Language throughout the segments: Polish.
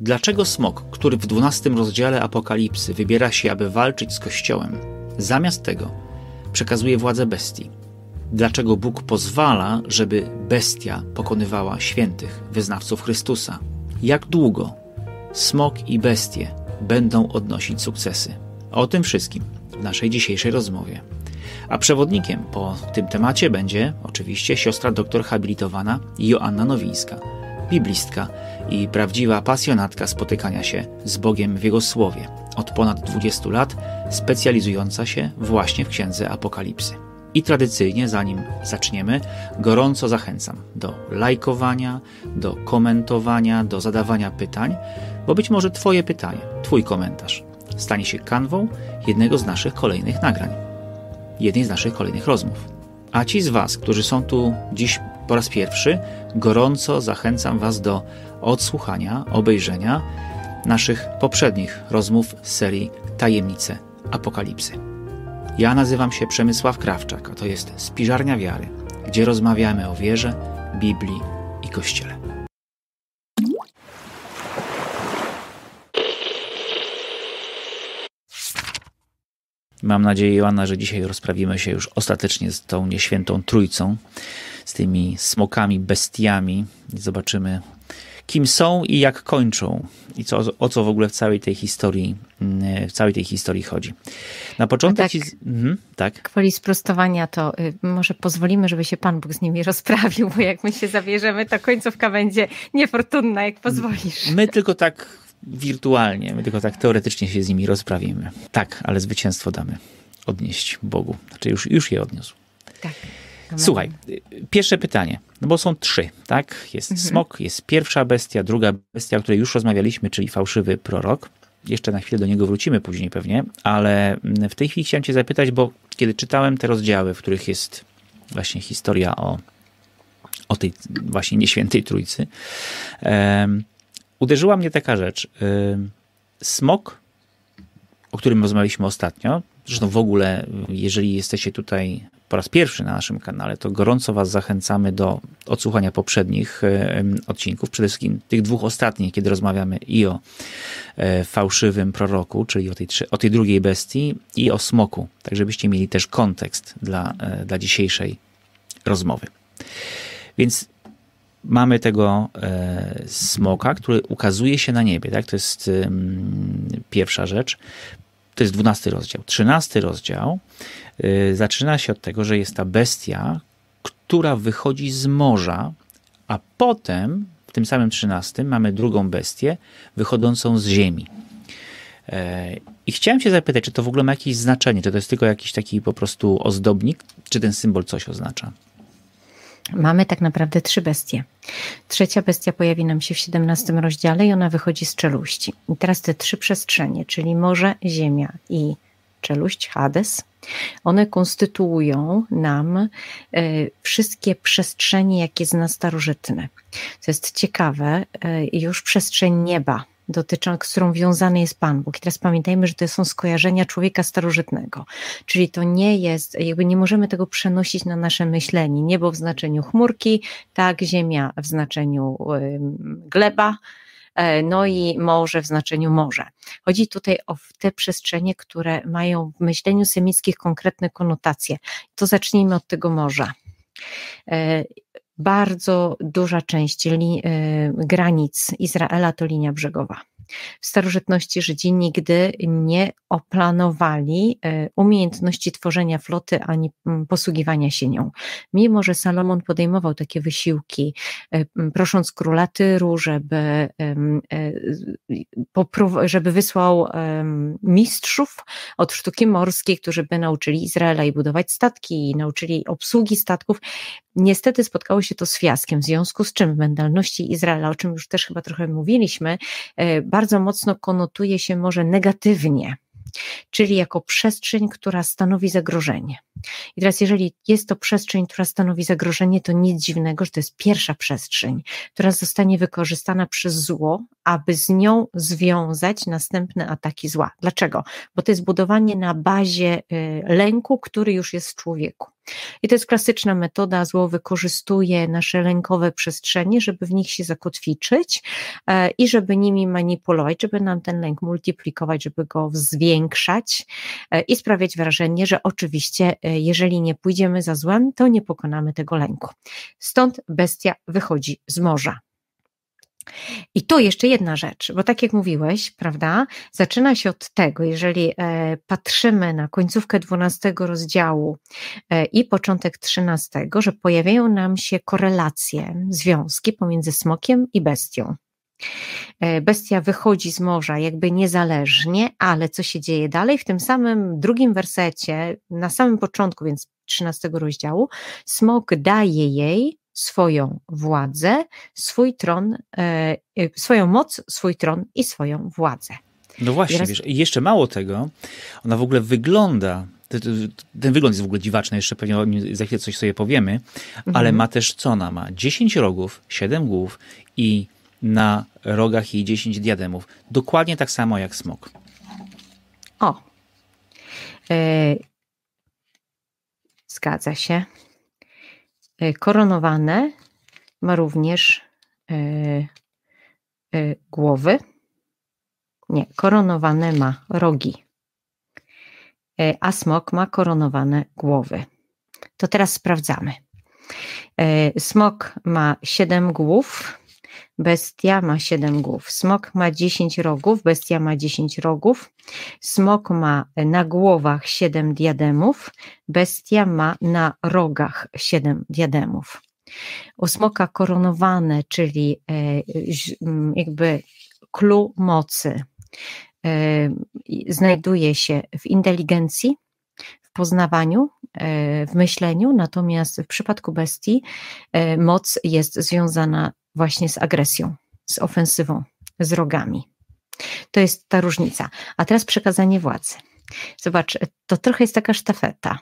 Dlaczego smok, który w 12 rozdziale Apokalipsy wybiera się, aby walczyć z Kościołem, zamiast tego przekazuje władzę bestii? Dlaczego Bóg pozwala, żeby bestia pokonywała świętych, wyznawców Chrystusa? Jak długo smok i bestie będą odnosić sukcesy? O tym wszystkim w naszej dzisiejszej rozmowie. A przewodnikiem po tym temacie będzie oczywiście siostra doktor habilitowana Joanna Nowińska, biblistka i prawdziwa pasjonatka spotykania się z Bogiem w Jego Słowie, od ponad 20 lat specjalizująca się właśnie w Księdze Apokalipsy. I tradycyjnie, zanim zaczniemy, gorąco zachęcam do lajkowania, do komentowania, do zadawania pytań, bo być może Twoje pytanie, Twój komentarz stanie się kanwą jednego z naszych kolejnych nagrań, jednej z naszych kolejnych rozmów. A ci z Was, którzy są tu dziś po raz pierwszy, gorąco zachęcam Was do odsłuchania, obejrzenia naszych poprzednich rozmów z serii Tajemnice Apokalipsy. Ja nazywam się Przemysław Krawczak, a to jest Spiżarnia Wiary, gdzie rozmawiamy o wierze, Biblii i Kościele. Mam nadzieję, Joanna, że dzisiaj rozprawimy się już ostatecznie z tą nieświętą trójcą, z tymi smokami, bestiami. Zobaczymy, kim są i jak kończą i co, o co w ogóle w całej tej historii, mm, w całej tej historii chodzi. Na początek... Tak, ci... mhm, tak. Kwoli sprostowania to y, może pozwolimy, żeby się Pan Bóg z nimi rozprawił, bo jak my się zawierzemy, to końcówka będzie niefortunna, jak pozwolisz. My tylko tak wirtualnie, my tylko tak teoretycznie się z nimi rozprawimy. Tak, ale zwycięstwo damy odnieść Bogu. Znaczy już, już je odniósł. Tak. Słuchaj, pierwsze pytanie, no bo są trzy, tak? Jest mhm. smok, jest pierwsza bestia, druga bestia, o której już rozmawialiśmy, czyli fałszywy prorok. Jeszcze na chwilę do niego wrócimy później pewnie, ale w tej chwili chciałem cię zapytać, bo kiedy czytałem te rozdziały, w których jest właśnie historia o, o tej właśnie nieświętej trójcy, um, uderzyła mnie taka rzecz. Um, smok, o którym rozmawialiśmy ostatnio, zresztą w ogóle, jeżeli jesteście tutaj po raz pierwszy na naszym kanale, to gorąco Was zachęcamy do odsłuchania poprzednich odcinków, przede wszystkim tych dwóch ostatnich, kiedy rozmawiamy i o e, fałszywym proroku, czyli o tej, o tej drugiej bestii, i o smoku, tak żebyście mieli też kontekst dla, e, dla dzisiejszej rozmowy. Więc mamy tego e, smoka, który ukazuje się na niebie. Tak? To jest pierwsza rzecz. To jest dwunasty rozdział. Trzynasty rozdział zaczyna się od tego, że jest ta bestia, która wychodzi z morza, a potem w tym samym trzynastym mamy drugą bestię wychodzącą z ziemi. E, I chciałem się zapytać, czy to w ogóle ma jakieś znaczenie, czy to jest tylko jakiś taki po prostu ozdobnik, czy ten symbol coś oznacza? Mamy tak naprawdę trzy bestie. Trzecia bestia pojawi nam się w 17 rozdziale i ona wychodzi z czeluści. I teraz te trzy przestrzenie, czyli morze, ziemia i czeluść, Hades, one konstytuują nam e, wszystkie przestrzenie, jakie zna starożytne. Co jest ciekawe, e, już przestrzeń nieba dotyczą, z którą wiązany jest Pan Bóg. I teraz pamiętajmy, że to są skojarzenia człowieka starożytnego. Czyli to nie jest, jakby nie możemy tego przenosić na nasze myślenie. Niebo w znaczeniu chmurki, tak, ziemia w znaczeniu gleba, no i morze w znaczeniu morze. Chodzi tutaj o te przestrzenie, które mają w myśleniu semickich konkretne konotacje. To zacznijmy od tego morza e, bardzo duża część e, granic Izraela to linia brzegowa. W starożytności Żydzi nigdy nie oplanowali e, umiejętności tworzenia floty ani posługiwania się nią. Mimo, że Salomon podejmował takie wysiłki, e, prosząc króla Tyru, żeby, e, żeby wysłał mistrzów od sztuki morskiej, którzy by nauczyli Izraela i budować statki, i nauczyli obsługi statków, Niestety spotkało się to z fiaskiem, w związku z czym w mentalności Izraela, o czym już też chyba trochę mówiliśmy, bardzo mocno konotuje się może negatywnie czyli jako przestrzeń, która stanowi zagrożenie. I teraz, jeżeli jest to przestrzeń, która stanowi zagrożenie, to nic dziwnego, że to jest pierwsza przestrzeń, która zostanie wykorzystana przez zło, aby z nią związać następne ataki zła. Dlaczego? Bo to jest budowanie na bazie y, lęku, który już jest w człowieku. I to jest klasyczna metoda. Zło wykorzystuje nasze lękowe przestrzenie, żeby w nich się zakotwiczyć e, i żeby nimi manipulować, żeby nam ten lęk multiplikować, żeby go zwiększać e, i sprawiać wrażenie, że oczywiście, e, jeżeli nie pójdziemy za złem, to nie pokonamy tego lęku. Stąd bestia wychodzi z morza. I tu jeszcze jedna rzecz, bo tak jak mówiłeś, prawda, zaczyna się od tego, jeżeli e, patrzymy na końcówkę 12 rozdziału e, i początek 13, że pojawiają nam się korelacje, związki pomiędzy smokiem i bestią. E, bestia wychodzi z morza jakby niezależnie, ale co się dzieje dalej? W tym samym drugim wersecie, na samym początku, więc 13 rozdziału, smok daje jej swoją władzę, swój tron, e, e, swoją moc, swój tron i swoją władzę. No właśnie, Teraz... wiesz, i jeszcze mało tego, ona w ogóle wygląda, ten wygląd jest w ogóle dziwaczny, jeszcze pewnie za chwilę coś sobie powiemy, mhm. ale ma też co ona ma? 10 rogów, 7 głów i na rogach jej 10 diademów. Dokładnie tak samo jak smok. O. E... Zgadza się. E, koronowane ma również e, e, głowy. Nie, koronowane ma rogi. A smok ma koronowane głowy. To teraz sprawdzamy. Smok ma siedem głów, bestia ma siedem głów. Smok ma dziesięć rogów, bestia ma dziesięć rogów. Smok ma na głowach siedem diademów, bestia ma na rogach siedem diademów. U smoka koronowane, czyli e, jakby clue mocy, e, znajduje się w inteligencji, w poznawaniu, e, w myśleniu, natomiast w przypadku bestii moc jest związana właśnie z agresją, z ofensywą, z rogami. To jest ta różnica. A teraz przekazanie władzy. Zobacz, to trochę jest taka sztafeta.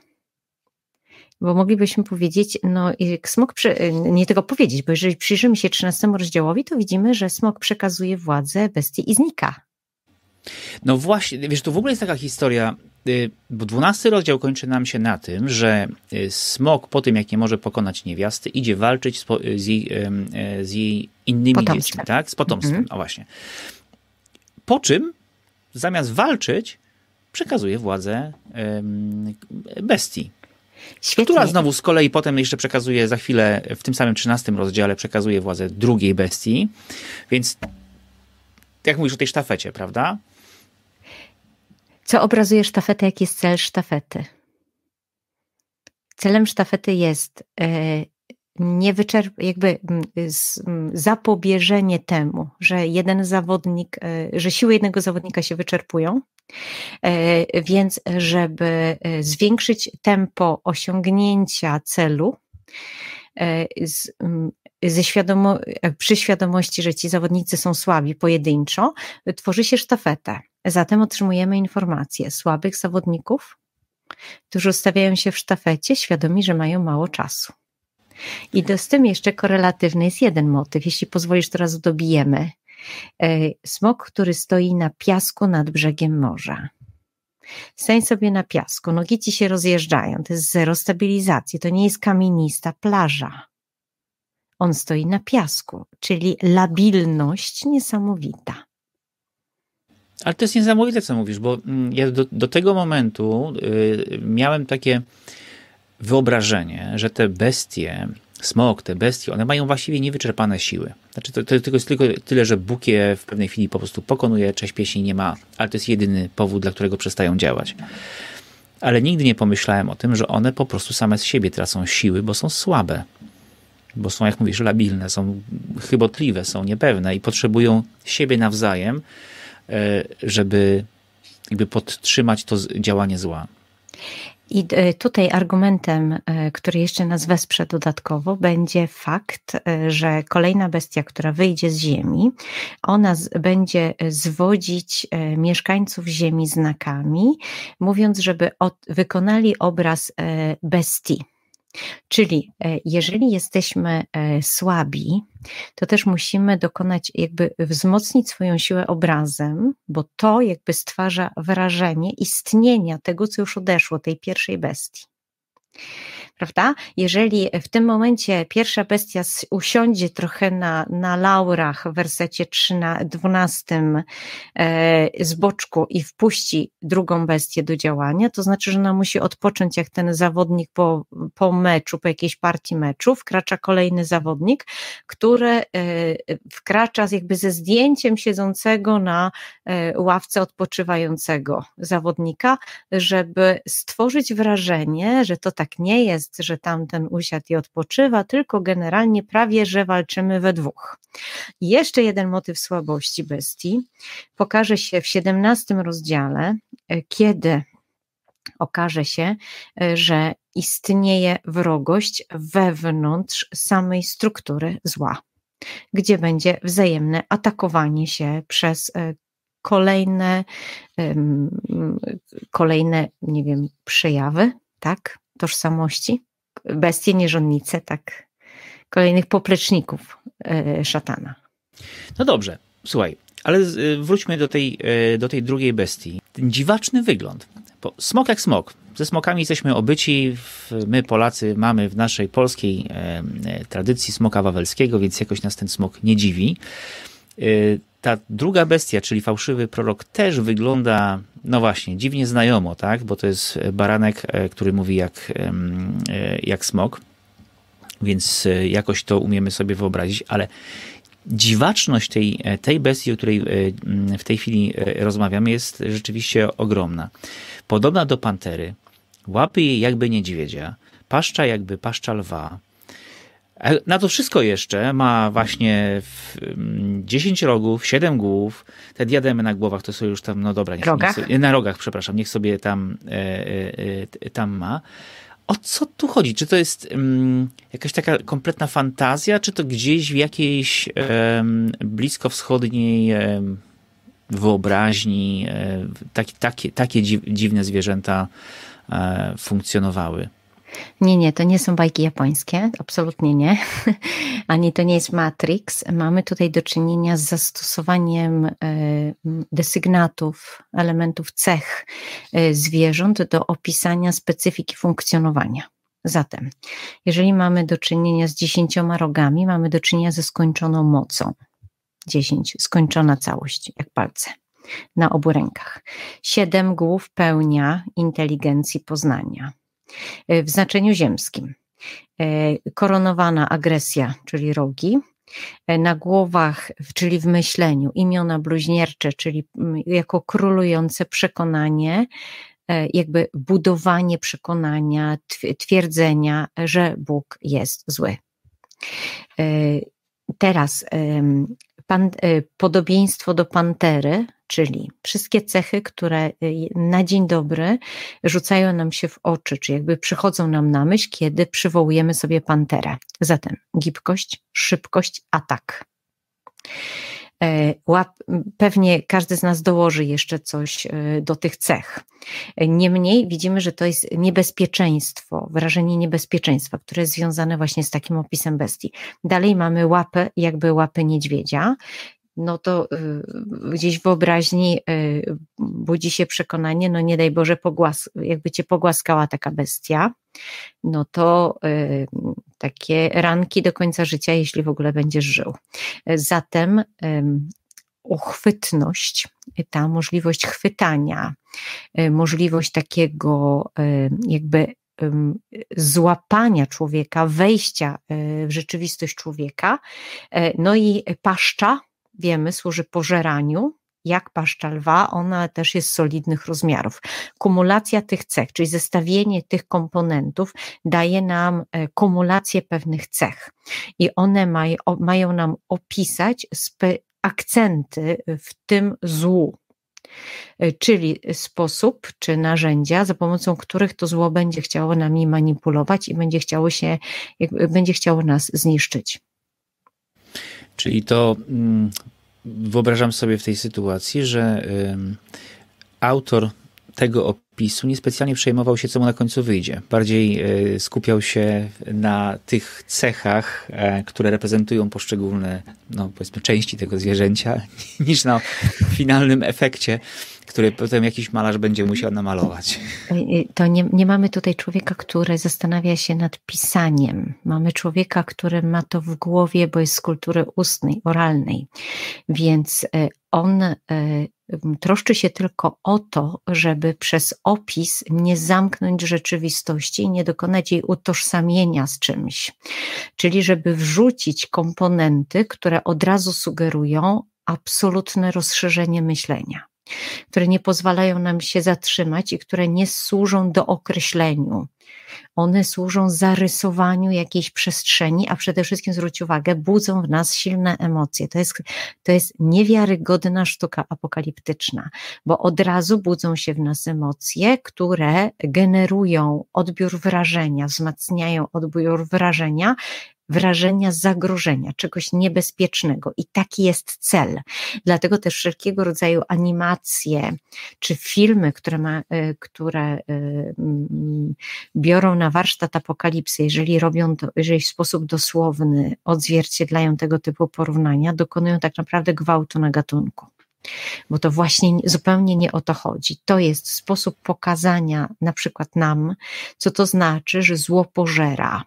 Bo moglibyśmy powiedzieć, no smok, przy, nie tego powiedzieć, bo jeżeli przyjrzymy się 13 rozdziałowi, to widzimy, że smok przekazuje władzę bestii i znika. No właśnie, wiesz, to w ogóle jest taka historia, bo 12 rozdział kończy nam się na tym, że y, smok po tym, jak nie może pokonać niewiasty, idzie walczyć z, z, jej, e, z jej, innymi potomstwem. dziećmi, tak? Z potomstwem, mm -hmm. właśnie. Po czym, zamiast walczyć, przekazuje władzę bestii. Świetnie. Która znowu z kolei potem jeszcze przekazuje za chwilę, w tym samym 13 rozdziale, przekazuje władzę drugiej bestii. Więc jak mówisz o tej sztafecie, prawda? Co obrazuje sztafetę, jaki jest cel sztafety? Celem sztafety jest e, nie wyczerp- jakby zapobieżenie temu, że jeden zawodnik, e, że siły jednego zawodnika się wyczerpują, e, więc żeby zwiększyć tempo osiągnięcia celu, z, ze świadomo, przy świadomości, że ci zawodnicy są słabi pojedynczo, tworzy się sztafetę. Zatem otrzymujemy informacje słabych zawodników, którzy ustawiają się w sztafecie, świadomi, że mają mało czasu. I do, z tym jeszcze korelatywny jest jeden motyw. Jeśli pozwolisz, teraz dobijemy. E, smok, który stoi na piasku nad brzegiem morza. Stań sobie na piasku, nogi ci się rozjeżdżają, to jest zero stabilizacji, to nie jest kamienista plaża. On stoi na piasku, czyli labilność niesamowita. Ale to jest niesamowite, co mówisz, bo mm, ja do, do tego momentu y, miałem takie wyobrażenie, że te bestie, smok, te bestie, one mają właściwie niewyczerpane siły. Znaczy, to, to, to jest tylko tyle, że Bóg je w pewnej chwili po prostu pokonuje, cześć pieśni nie ma, ale to jest jedyny powód, dla którego przestają działać. Ale nigdy nie pomyślałem o tym, że one po prostu same z siebie tracą siły, bo są słabe. Bo są, jak mówisz, labilne, są chybotliwe, są niepewne i potrzebują siebie nawzajem, żeby jakby podtrzymać to działanie zła. I e, tutaj argumentem, e, który jeszcze nas wesprze dodatkowo, będzie fakt, że kolejna bestia, która wyjdzie z Ziemi, ona będzie zwodzić mieszkańców Ziemi znakami, mówiąc, żeby wykonali obraz bestii Czyli e, jeżeli jesteśmy e, słabi, to też musimy dokonać, jakby wzmocnić swoją siłę obrazem, bo to jakby stwarza wrażenie istnienia tego, co już odeszło, tej pierwszej bestii. Prawda? Jeżeli w tym momencie pierwsza bestia usiądzie trochę na, na laurach w wersecie 13, 12 e, z boczku i wpuści drugą bestię do działania, to znaczy, że ona musi odpocząć jak ten zawodnik po, po meczu, po jakiejś partii meczu, wkracza kolejny zawodnik, który e, wkracza jakby ze zdjęciem siedzącego na e, ławce odpoczywającego zawodnika, żeby stworzyć wrażenie, że to tak nie jest, że tamten usiadł i odpoczywa, tylko generalnie prawie, że walczymy we dwóch. Jeszcze jeden motyw słabości bestii pokaże się w 17 rozdziale, e, kiedy okaże się, e, że istnieje wrogość wewnątrz samej struktury zła, gdzie będzie wzajemne atakowanie się przez e, kolejne, kolejne, nie wiem, przejawy, tak? Tożsamości, bestie, nierządnice, tak, kolejnych popleczników e, szatana. No dobrze, słuchaj, ale wróćmy do tej, e, do tej drugiej bestii. Ten dziwaczny wygląd. Bo smok jak smok. Ze smokami jesteśmy obyci. My, Polacy, mamy w naszej polskiej e, tradycji smoka wawelskiego, więc jakoś nas ten smok nie dziwi. Ta druga bestia, czyli fałszywy prorok, też wygląda no właśnie, dziwnie znajomo, tak? Bo to jest baranek, e, który mówi jak, e, jak smok, więc e, jakoś to umiemy sobie wyobrazić, ale dziwaczność tej, tej bestii, o której w tej chwili rozmawiamy, jest rzeczywiście ogromna. Podobna do pantery, łapy jej jakby niedźwiedzia, paszcza jakby paszcza lwa, E, na to wszystko jeszcze ma właśnie 10 mm, rogów, 7 głów. Te diademy na głowach to są już tam, no dobra, niech, rogach? Niech sobie, na rogach, przepraszam, niech sobie tam, e, e, tam ma. O co tu chodzi? Czy to jest um, jakaś taka kompletna fantazja, czy to gdzieś w jakiejś um, bliskowschodniej um, wyobraźni taki, takie, takie dziwne zwierzęta funkcjonowały? Nie, nie, to nie są bajki japońskie, absolutnie nie. Ani to nie jest Matrix. Mamy tutaj do czynienia z zastosowaniem e, desygnatów, elementów cech e, zwierząt do opisania specyfiki funkcjonowania. Zatem, jeżeli mamy do czynienia z dziesięcioma rogami, mamy do czynienia ze skończoną mocą. Dziesięć, skończona całość, jak palce na obu rękach. Siedem głów pełnia inteligencji poznania. E, w znaczeniu ziemskim. E, koronowana agresja, czyli rogi, e, na głowach, czyli w myśleniu, imiona bluźniercze, czyli jako królujące przekonanie, jakby budowanie przekonania, twierdzenia, że Bóg jest zły. Teraz pan, podobieństwo do pantery, czyli wszystkie cechy, które y, na dzień dobry rzucają nam się w oczy, czy jakby przychodzą nam na myśl, kiedy przywołujemy sobie panterę. Zatem gibkość, szybkość, atak. E, pewnie każdy z nas dołoży jeszcze coś e, do tych cech. Niemniej widzimy, że to jest niebezpieczeństwo, wrażenie niebezpieczeństwa, które jest związane właśnie z takim opisem bestii. Dalej mamy łapę, jakby łapy niedźwiedzia, no to gdzieś w wyobraźni budzi się przekonanie, no nie daj Boże, pogłas, jakby cię pogłaskała taka bestia, no to takie ranki do końca życia, jeśli w ogóle będziesz żył. Zatem uchwytność, ta możliwość chwytania, możliwość takiego jakby złapania człowieka, wejścia w rzeczywistość człowieka, no i paszcza, wiemy, służy pożeraniu, jak paszcza lwa, ona też jest solidnych rozmiarów. Kumulacja tych cech, czyli zestawienie tych komponentów daje nam e, kumulację pewnych cech i one maj, o, mają nam opisać akcenty w tym złu, e, czyli sposób czy narzędzia, za pomocą których to zło będzie chciało nami manipulować i będzie chciało się, będzie chciało nas zniszczyć. Czyli to mm, wyobrażam sobie w tej sytuacji, że autor tego opisu niespecjalnie przejmował się, co mu na końcu wyjdzie. Bardziej e, skupiał się na tych cechach, e, które reprezentują poszczególne, no powiedzmy, części tego zwierzęcia, niż na finalnym efekcie, który potem jakiś malarz będzie musiał namalować. To nie, nie mamy tutaj człowieka, który zastanawia się nad pisaniem. Mamy człowieka, który ma to w głowie, bo jest z kultury ustnej, oralnej. Więc e, on e, troszczy się tylko o to, żeby przez opis nie zamknąć rzeczywistości i nie dokonać jej utożsamienia z czymś. Czyli żeby wrzucić komponenty, które od razu sugerują absolutne rozszerzenie myślenia które nie pozwalają nam się zatrzymać i które nie służą do określeniu. One służą zarysowaniu jakiejś przestrzeni, a przede wszystkim zwróć uwagę, budzą w nas silne emocje. To jest, to jest niewiarygodna sztuka apokaliptyczna, bo od razu budzą się w nas emocje, które generują odbiór wrażenia, wzmacniają odbiór wrażenia wrażenia zagrożenia, czegoś niebezpiecznego. I taki jest cel. Dlatego też wszelkiego rodzaju animacje czy filmy, które, ma, e, które e, biorą na warsztat apokalipsy, jeżeli robią to, jeżeli w sposób dosłowny odzwierciedlają tego typu porównania, dokonują tak naprawdę gwałtu na gatunku bo to właśnie zupełnie nie o to chodzi. To jest sposób pokazania na przykład nam, co to znaczy, że zło pożera,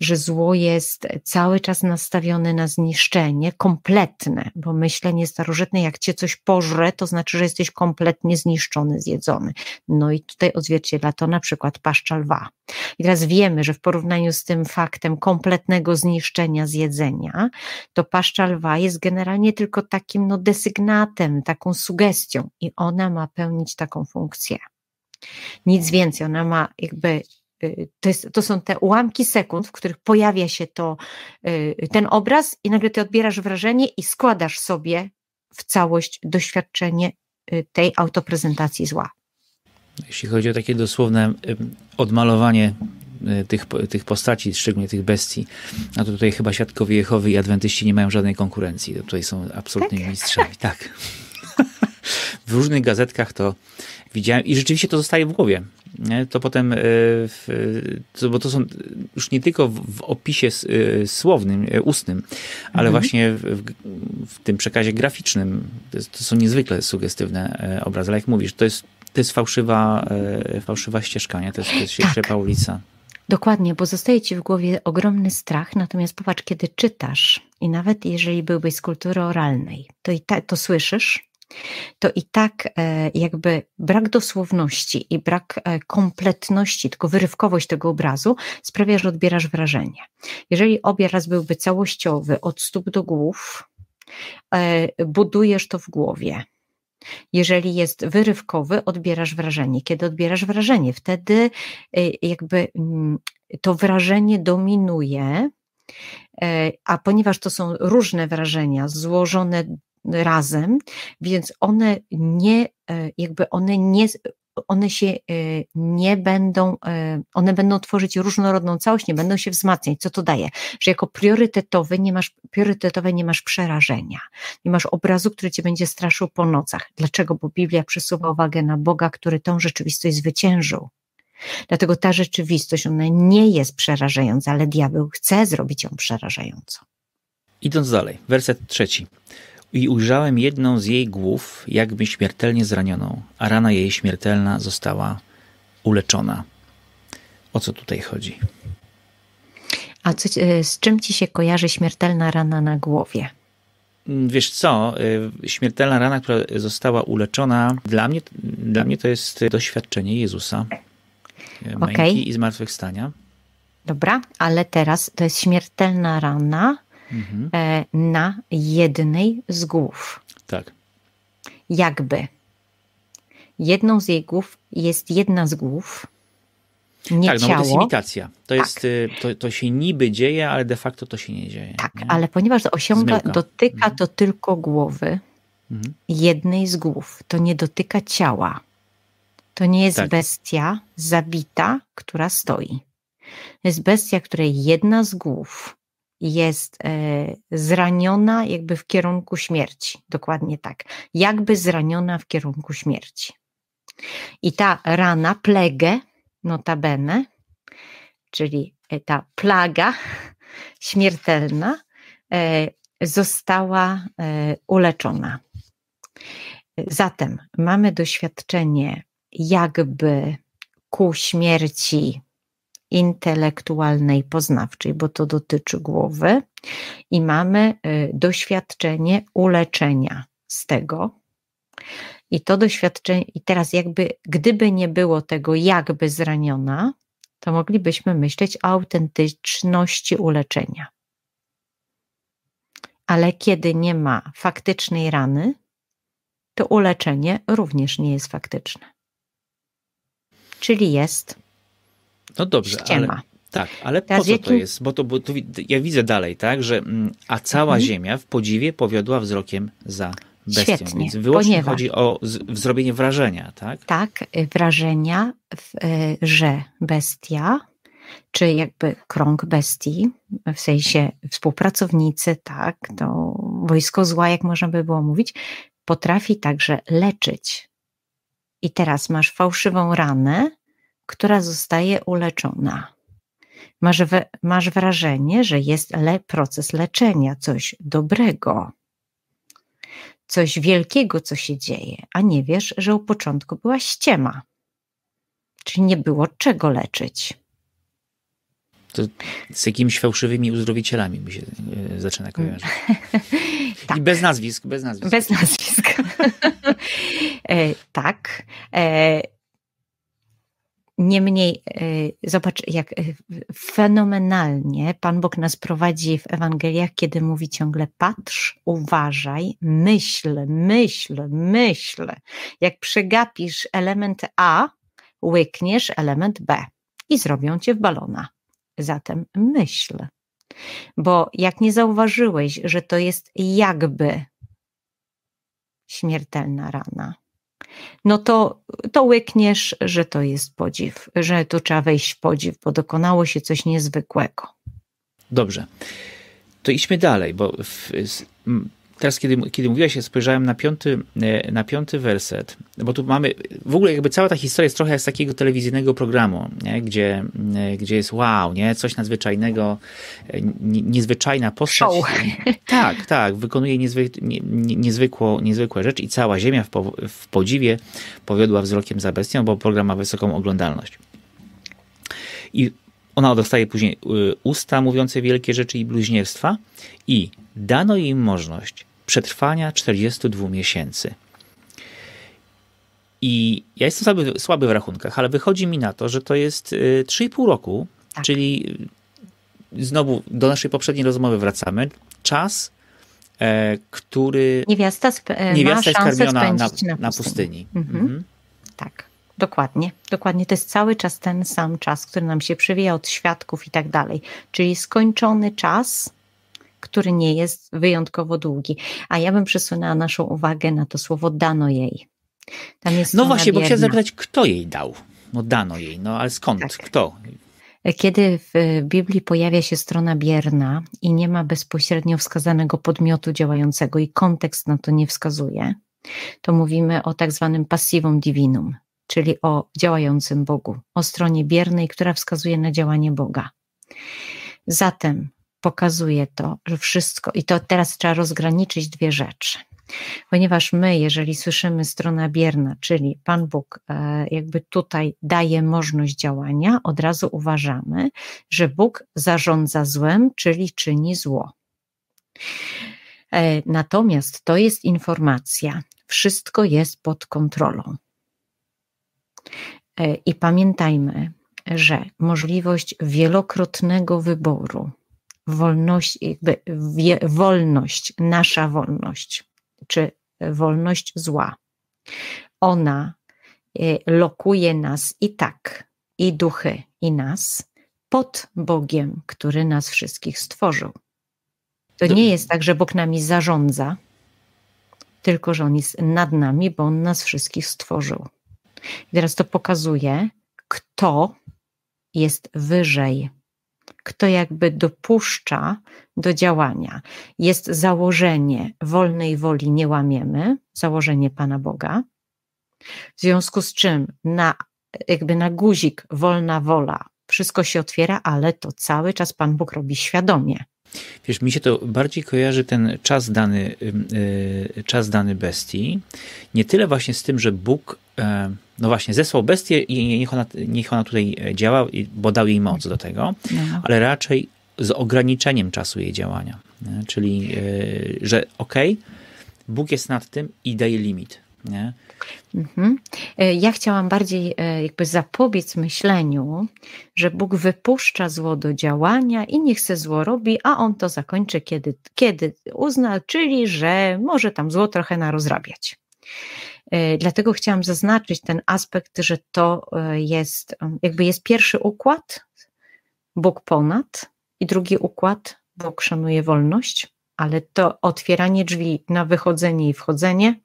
że zło jest cały czas nastawione na zniszczenie, kompletne, bo myślenie starożytne, jak cię coś pożre, to znaczy, że jesteś kompletnie zniszczony, zjedzony. No i tutaj odzwierciedla to na przykład paszcza lwa. I teraz wiemy, że w porównaniu z tym faktem kompletnego zniszczenia zjedzenia, to paszcza lwa jest generalnie tylko takim no, desygnatem, taką sugestią i ona ma pełnić taką funkcję. Nic więcej, ona ma jakby to, jest, to, są te ułamki sekund, w których pojawia się to, y, ten obraz, i nagle ty odbierasz wrażenie i składasz sobie w całość doświadczenie y, tej autoprezentacji zła. Jeśli chodzi o takie dosłowne odmalowanie tych, tych postaci, szczególnie tych bestii, no to tutaj chyba świadkowie Jehowy i adwentyści nie mają żadnej konkurencji. Tutaj są absolutnymi tak? mistrzami. Tak. w różnych gazetkach to widziałem i rzeczywiście to zostaje w głowie. To potem, e, bo to są już nie tylko w, opisie e, słownym, e, ustnym, ale mhm. właśnie w, w, tym przekazie graficznym. To, jest, to, są niezwykle sugestywne obrazy. Ale jak mówisz, to jest, to jest fałszywa, fałszywa ścieżka, nie? To jest, to jest tak. ślepa ulica. Dokładnie, bo zostaje ci w głowie ogromny strach, natomiast popatrz, kiedy czytasz i nawet jeżeli byłbyś z kultury oralnej, to i ta, to słyszysz, to i tak e, jakby brak dosłowności i brak e, kompletności, tylko wyrywkowość tego obrazu sprawia, że odbierasz wrażenie. Jeżeli obraz byłby całościowy od stóp do głów, e, budujesz to w głowie. Jeżeli jest wyrywkowy, odbierasz wrażenie. Kiedy odbierasz wrażenie, wtedy jakby mm, to wrażenie dominuje, a ponieważ to są różne wrażenia złożone razem, więc one nie, e, jakby one nie, one się e, nie będą, e, one będą tworzyć różnorodną całość, nie będą się wzmacniać. Co to daje? Że jako priorytetowy nie masz, priorytetowe nie masz przerażenia, nie masz obrazu, który cię będzie straszył po nocach. Dlaczego? Bo Biblia przesuwa uwagę na Boga, który tą rzeczywistość zwyciężył. Dlatego ta rzeczywistość, ona nie jest przerażająca, ale diabeł chce zrobić ją przerażającą. Idąc dalej, werset trzeci. I ujrzałem jedną z jej głów, jakby śmiertelnie zranioną, a rana jej śmiertelna została uleczona. O co tutaj chodzi? A co, e, z czym ci się kojarzy śmiertelna rana na głowie? Mm, wiesz co, e, śmiertelna rana, która została uleczona, dla mnie, dla mnie to jest doświadczenie Jezusa, e, męki okay. i zmartwychwstania. Dobra, ale teraz to jest śmiertelna rana, mhm. E, na jednej z głów. Tak. Jakby. Jedną z jej głów jest jedna z głów, nie tak, no ciało. to jest imitacja. To, tak. jest, y, to, to się niby dzieje, ale de facto to się nie dzieje. Tak, nie? ale ponieważ osiąga, Zmyłka. dotyka mhm. to tylko głowy, mhm. jednej z głów, to nie dotyka ciała. To nie jest tak. bestia zabita, która stoi. To jest bestia, której jedna z głów jest e, zraniona jakby w kierunku śmierci. Dokładnie tak. Jakby zraniona w kierunku śmierci. I ta rana, plegę, notabene, czyli ta plaga śmiertelna, e, została e, uleczona. Zatem mamy doświadczenie jakby ku śmierci intelektualnej, poznawczej, bo to dotyczy głowy, i mamy e, doświadczenie uleczenia z tego. I to doświadczenie, i teraz jakby, gdyby nie było tego jakby zraniona, to moglibyśmy myśleć o autentyczności uleczenia. Ale kiedy nie ma faktycznej rany, to uleczenie również nie jest faktyczne. Czyli jest no dobrze, ściema. Ale, tak, ale Teraz po co jakim... to jest? Bo to, bo to ja widzę dalej, tak, że mm, a cała mhm. ziemia w podziwie powiodła wzrokiem za bestią. Świetnie, Więc wyłącznie ponieważ... chodzi o z, zrobienie wrażenia, tak? Tak, wrażenia, w, y, że bestia czy jakby krąg bestii, w sensie współpracownicy, tak, to wojsko zła, jak można by było mówić, potrafi także leczyć. I teraz masz fałszywą ranę, która zostaje uleczona. Masz, we, masz wrażenie, że jest le, proces leczenia, coś dobrego, coś wielkiego, co się dzieje, a nie wiesz, że u początku była ściema. Czyli nie było czego leczyć. To z jakimiś fałszywymi uzdrowicielami mi się e, zaczyna kojarzyć. tak. I bez nazwisk, bez nazwisk. Bez nazwisk. e, tak. E, Niemniej, e, zobacz, jak e, fenomenalnie Pan Bóg nas prowadzi w Ewangeliach, kiedy mówi ciągle: patrz, uważaj, myśl, myśl, myśl. Jak przegapisz element A, łykniesz element B i zrobią cię w balona. Zatem myśl. Bo jak nie zauważyłeś, że to jest jakby śmiertelna rana, no to, to łykniesz, że to jest podziw, że tu trzeba wejść w podziw, bo dokonało się coś niezwykłego. Dobrze. To idźmy dalej, bo w, teraz, kiedy, kiedy mówiłaś, spojrzałem na piąty, e, na piąty werset, bo tu mamy, w ogóle jakby cała ta historia jest trochę z takiego telewizyjnego programu, nie? Gdzie, e, gdzie jest wow, nie? coś nadzwyczajnego, e, niezwyczajna postać. Show. Tak, tak, wykonuje niezwy, nie, niezwykło, niezwykłe rzeczy i cała ziemia w, po, w podziwie powiodła wzrokiem za bestią, bo program ma wysoką oglądalność. I ona dostaje później usta mówiące wielkie rzeczy i bluźnierstwa i dano jej możliwość przetrwania 42 miesięcy. I ja jestem słaby, słaby w rachunkach, ale wychodzi mi na to, że to jest 3,5 y, roku, tak. czyli znowu do naszej poprzedniej rozmowy wracamy. Czas, e, który. Niewiasta, sp- e, niewiasta jest karmiona na, na, pustyni. Na pustyni. Mhm. Mhm. Tak. Dokładnie, dokładnie. To jest cały czas ten sam czas, który nam się przewija od świadków i tak dalej. Czyli skończony czas, który nie jest wyjątkowo długi. A ja bym przesunęła naszą uwagę na to słowo dano jej. No właśnie, bierna. bo chciałem zapytać, kto jej dał? No dano jej, no ale skąd? Tak. Kto? Kiedy w Biblii pojawia się strona bierna i nie ma bezpośrednio wskazanego podmiotu działającego i kontekst na to nie wskazuje, to mówimy o tak zwanym passivum divinum, czyli o działającym Bogu, o stronie biernej, która wskazuje na działanie Boga. Zatem pokazuje to, że wszystko, i to teraz trzeba rozgraniczyć dwie rzeczy. Ponieważ my, jeżeli słyszymy stronę bierna, czyli Pan Bóg e, jakby tutaj daje możliwość działania, od razu uważamy, że Bóg zarządza złem, czyli czyni zło. E, natomiast to jest informacja, wszystko jest pod kontrolą. E, I pamiętajmy, że możliwość wielokrotnego wyboru, wolność, jakby wolność, nasza wolność, czy wolność zła, ona e, lokuje nas i tak, i duchy, i nas pod Bogiem, który nas wszystkich stworzył. To nie jest tak, że Bóg nami zarządza, tylko że On jest nad nami, bo On nas wszystkich stworzył. I teraz to pokazuje, kto jest wyżej, kto jakby dopuszcza do działania. Jest założenie wolnej woli nie łamiemy, założenie Pana Boga, W związku z czym na, jakby na guzik wolna wola, wszystko się otwiera, ale to cały czas Pan Bóg robi świadomie. Wiesz, mi się to bardziej kojarzy ten czas dany, yy, czas dany bestii, nie tyle właśnie z tym, że Bóg, yy, no właśnie, zesłał bestię i niech ona, niech ona tutaj działa, bo dał jej moc do tego, no. ale raczej z ograniczeniem czasu jej działania. Nie? Czyli, yy, że okej, okay, Bóg jest nad tym i daje limit. Nie? Mhm. E, ja chciałam bardziej e, jakby zapobiec myśleniu, że Bóg wypuszcza zło do działania i niech se zło robi, a on to zakończy, kiedy, kiedy uzna, czyli że może tam zło trochę narozrabiać. E, dlatego chciałam zaznaczyć ten aspekt, że to jest, jakby jest pierwszy układ, Bóg ponad, i drugi układ, Bóg szanuje wolność, ale to otwieranie drzwi na wychodzenie i wchodzenie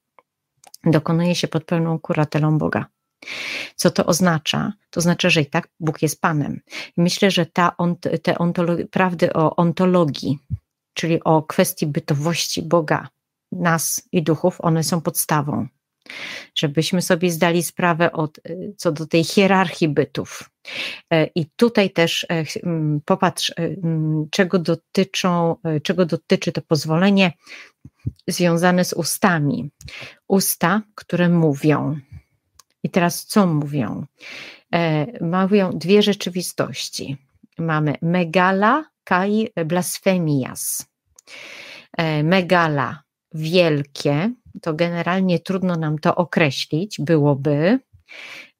dokonuje się pod pełną kuratelą Boga. Co to oznacza? To znaczy, że i tak Bóg jest Panem. Myślę, że ta ont, te prawdy o ontologii, czyli o kwestii bytowości Boga, nas i duchów, one są podstawą. Żebyśmy sobie zdali sprawę od, co do tej hierarchii bytów. E, I tutaj też e, popatrz, e, czego dotyczą, czego dotyczy to pozwolenie związane z ustami. Usta, które mówią. I teraz co mówią? E, mówią dwie rzeczywistości. Mamy megala kai blasfemias. Megala wielkie, to generalnie trudno nam to określić, byłoby.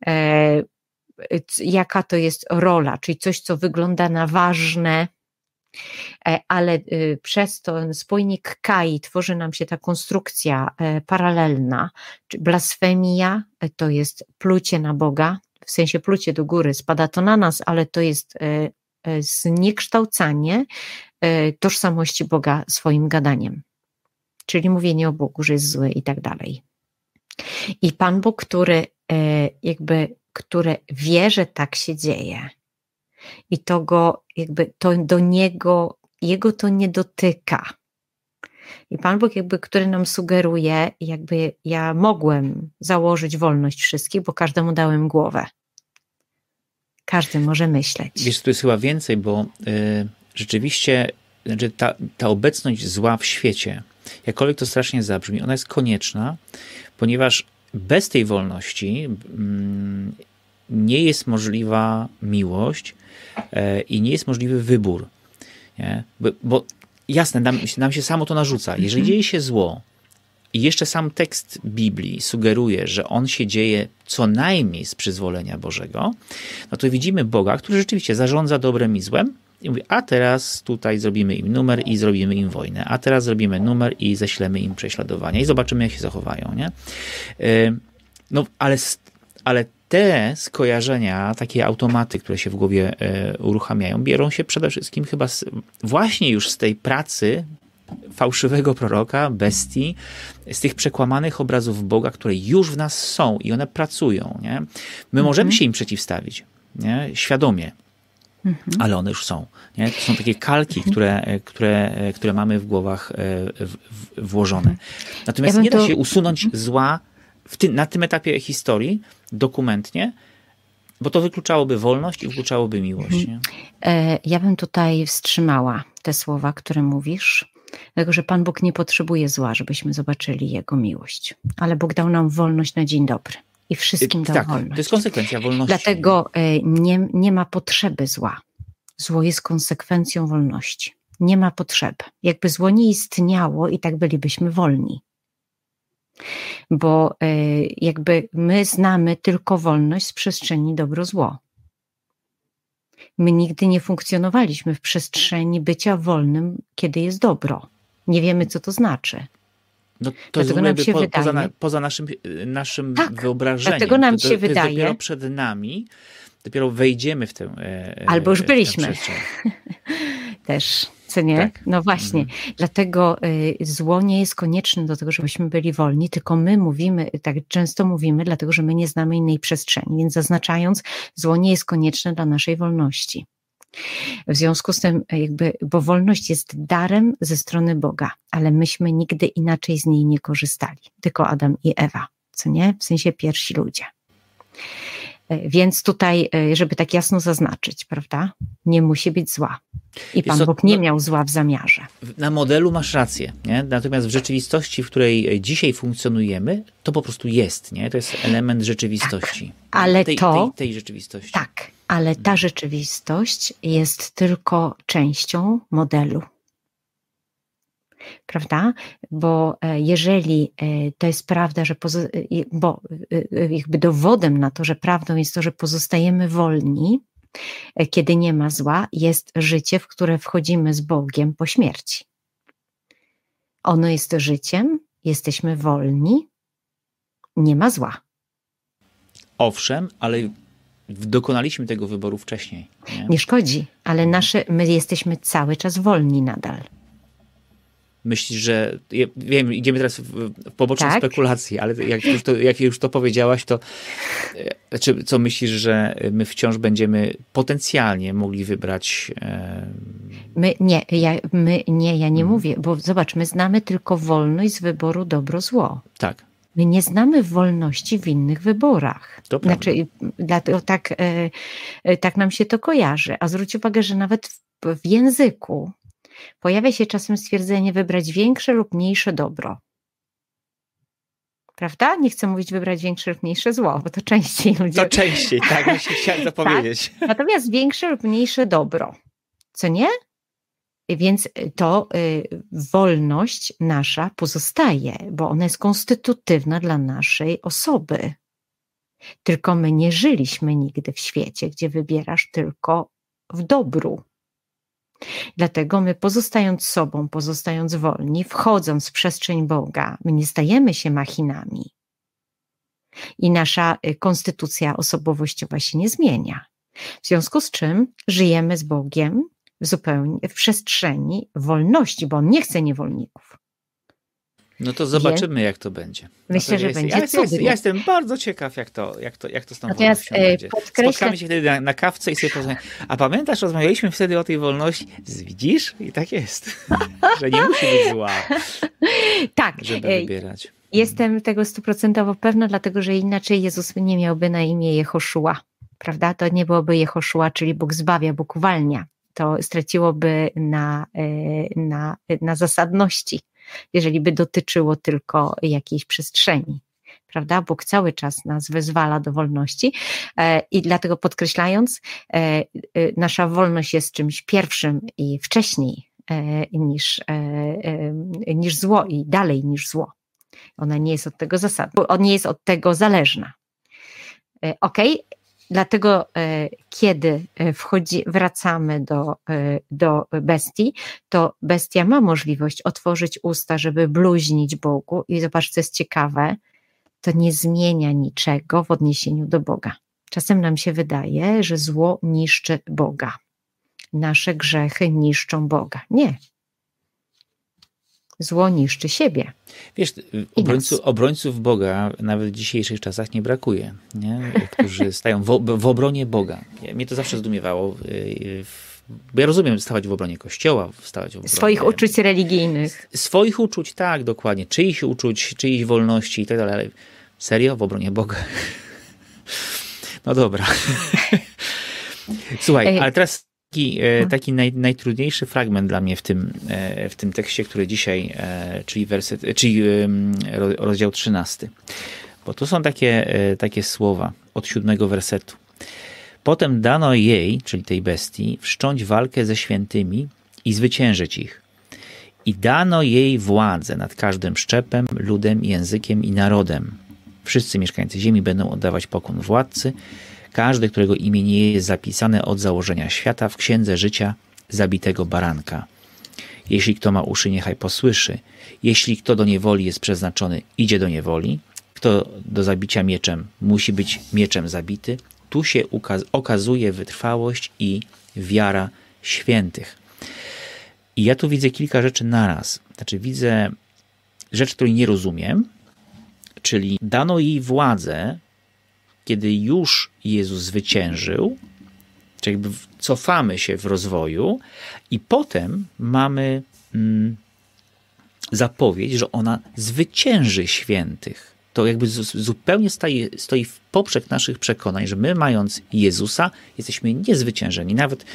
E, jaka to jest rola, czyli coś, co wygląda na ważne, E, ale y, przez to spójnik Kai tworzy nam się ta konstrukcja e, paralelna, czy blasfemia e, to jest plucie na Boga, w sensie plucie do góry, spada to na nas, ale to jest zniekształcanie tożsamości Boga swoim gadaniem. Czyli mówienie o Bogu, że jest zły i tak dalej. I Pan Bóg, który jakby, który wie, że tak się dzieje, i to go, jakby to do niego, jego to nie dotyka. I Pan Bóg, jakby, który nam sugeruje, jakby ja mogłem założyć wolność wszystkich, bo każdemu dałem głowę. Każdy może myśleć. Wiesz, tu jest chyba więcej, bo y, rzeczywiście znaczy ta, ta obecność zła w świecie, jakkolwiek to strasznie zabrzmi, ona jest konieczna, ponieważ bez tej wolności mm, nie jest możliwa miłość e, i nie jest możliwy wybór. Nie? Bo, bo jasne, nam, nam się samo to narzuca. Jeżeli dzieje się zło, i jeszcze sam tekst Biblii sugeruje, że on się dzieje co najmniej z przyzwolenia Bożego, no to widzimy Boga, który rzeczywiście zarządza dobrem i złem i mówi, a teraz tutaj zrobimy im numer i zrobimy im wojnę, a teraz zrobimy numer i ześlemy im prześladowania i zobaczymy, jak się zachowają. Nie? E, no, ale, ale te skojarzenia, takie automaty, które się w głowie e, uruchamiają, biorą się przede wszystkim chyba z, właśnie już z tej pracy fałszywego proroka, bestii, z tych przekłamanych obrazów Boga, które już w nas są i one pracują. Nie? My mhm. możemy się im przeciwstawić, nie? świadomie, mhm. ale one już są. Nie? To są takie kalki, mhm. które, które, które mamy w głowach e, w, w, włożone. Natomiast ja nie da to... się usunąć mhm. zła tym, na tym etapie historii dokumentnie, bo to wykluczałoby wolność i wykluczałoby miłość. Mhm. Nie? E, ja bym tutaj wstrzymała te słowa, które mówisz, dlatego że Pan Bóg nie potrzebuje zła, żebyśmy zobaczyli Jego miłość, ale Bóg dał nam wolność na dzień dobry. I wszystkim dał tak, wolność. To jest konsekwencja wolności. Dlatego e, nie, nie ma potrzeby zła. Zło jest konsekwencją wolności. Nie ma potrzeby. Jakby zło nie istniało i tak bylibyśmy wolni bo e, jakby my znamy tylko wolność z przestrzeni dobro-zło. My nigdy nie funkcjonowaliśmy w przestrzeni bycia wolnym, kiedy jest dobro. Nie wiemy, co to znaczy. No to dlatego nam się po, wydaje, poza, na, poza naszym, naszym tak, wyobrażeniem. Dlatego nam to, się to wydaje. dopiero przed nami, dopiero wejdziemy w tę. E, e, Albo już byliśmy. Też co nie? Tak. No właśnie. Mhm. Dlatego y, zło nie jest konieczne do tego, żebyśmy byli wolni, tylko my mówimy, tak często mówimy, dlatego że my nie znamy innej przestrzeni, więc zaznaczając, zło nie jest konieczne dla naszej wolności. W związku z tym, jakby, bo wolność jest darem ze strony Boga, ale myśmy nigdy inaczej z niej nie korzystali, tylko Adam i Ewa. co nie? W sensie pierwsi ludzie. E, więc tutaj, e, żeby tak jasno zaznaczyć, prawda? Nie musi być zła. I Pan Bóg nie no- miał zła w zamiarze. Na modelu masz rację, nie? natomiast w rzeczywistości, w której dzisiaj funkcjonujemy, to po prostu jest, nie? To jest element rzeczywistości. Tak, ale tej, to. Tej, tej rzeczywistości. Tak, ale ta rzeczywistość jest tylko częścią modelu prawda? Bo e, jeżeli e, to jest prawda, że bo e, jakby dowodem na to, że prawdą jest to, że pozostajemy wolni, kiedy nie ma zła, jest życie, w które wchodzimy z Bogiem po śmierci. Ono jest życiem, jesteśmy wolni, nie ma zła. Owszem, ale dokonaliśmy tego wyboru wcześniej. Nie, nie szkodzi, ale nasze, my jesteśmy cały czas wolni nadal. Myślisz, że. Wiem, idziemy teraz w, poboczne tak? spekulacje, ale jak już, to, jak już to powiedziałaś, to e, znaczy, co myślisz, że my wciąż będziemy potencjalnie mogli wybrać. E... My nie, ja, my nie, ja nie hmm. mówię, bo zobacz, my znamy tylko wolność z wyboru dobro-zło. Tak. My nie znamy wolności w innych wyborach. To znaczy, dlatego tak, e, e, tak nam się to kojarzy. A zwróć uwagę, że nawet w, w języku Pojawia się czasem stwierdzenie wybrać większe lub mniejsze dobro. Prawda? Nie chcę mówić wybrać większe lub mniejsze zło, bo to częściej ludzie. To częściej, tak, właśnie chciałem to tak? powiedzieć. Natomiast większe lub mniejsze dobro. Co nie? Więc to y, wolność nasza pozostaje, bo ona jest konstytutywna dla naszej osoby. Tylko my nie żyliśmy nigdy w świecie, gdzie wybierasz tylko w dobru. Dlatego my pozostając sobą, pozostając wolni, wchodząc w przestrzeń Boga, my nie stajemy się machinami. I nasza y, konstytucja osobowościowa się nie zmienia. W związku z czym żyjemy z Bogiem zupełnie w przestrzeni wolności, bo on nie chce niewolników. No to zobaczymy, jak to będzie. Myślę, no że jest, będzie ja, cudnie. ja jestem bardzo ciekaw, jak to, jak to, jak to z tą Natomiast, wolnością e, będzie. Spotkamy się wtedy na, na kawce i sobie porozmawiamy. A pamiętasz, rozmawialiśmy wtedy o tej wolności? Widzisz? I tak jest. że nie musi być zła. tak. Żeby e, wybierać. Jestem tego stuprocentowo pewna, dlatego że inaczej Jezus nie miałby na imię Jehoszua. Prawda? To nie byłoby Jehoszua, czyli Bóg zbawia, Bóg uwalnia. To straciłoby na, e, na, na zasadności jeżeli by dotyczyło tylko jakiejś przestrzeni prawda? Bóg cały czas nas wezwala do wolności e, i dlatego podkreślając, e, nasza wolność jest czymś pierwszym i wcześniej niż, niż zło i dalej niż zło. Ona nie jest od tego zasadna, ona nie jest od tego zależna. Ok, Dlatego, e, kiedy e, wchodzi, wracamy do, e, do bestii, to bestia ma możliwość otworzyć usta, żeby bluźnić Bogu. I zobacz, co jest ciekawe, to nie zmienia niczego w odniesieniu do Boga. Czasem nam się wydaje, że zło niszczy Boga. Nasze grzechy niszczą Boga. Nie, Zło niszczy siebie. Wiesz, obrońców, obrońców Boga nawet w dzisiejszych czasach nie brakuje, nie? którzy stają w, w obronie Boga. Mnie to zawsze zdumiewało. Y, bo ja rozumiem stawać w obronie Kościoła, stawać w obronie... Swoich uczuć religijnych. Swoich uczuć, tak, dokładnie. Czyichś uczuć, czyichś wolności i tak dalej, ale serio? W obronie Boga? No dobra. Słuchaj, ale teraz taki, e, mhm. taki naj, najtrudniejszy fragment dla mnie w tym, e, w tym tekście, który dzisiaj, e, czyli, werset, czyli rozdział 13. Bo to są takie, takie słowa od siódmego wersetu. Potem dano jej, czyli tej bestii, wszcząć walkę ze świętymi i zwyciężyć ich. I dano jej władzę nad każdym szczepem, ludem, językiem i narodem. Wszyscy mieszkańcy ziemi będą oddawać pokłon władcy, każdy, którego imię nie jest zapisane od założenia świata w księdze życia zabitego baranka. Jeśli kto ma uszy, niechaj posłyszy. Jeśli kto do niewoli jest przeznaczony, idzie do niewoli. Kto do zabicia mieczem, musi być mieczem zabity. Tu się okazuje wytrwałość i wiara świętych. I ja tu widzę kilka rzeczy naraz. Znaczy, widzę rzecz, której nie rozumiem, czyli dano jej władzę kiedy już Jezus zwyciężył, czyli jakby cofamy się w rozwoju i potem mamy mm, zapowiedź, że ona zwycięży świętych. to jakby zupełnie stoi, w poprzek naszych przekonań, że my mając Jezusa jesteśmy niezwyciężeni. Nawet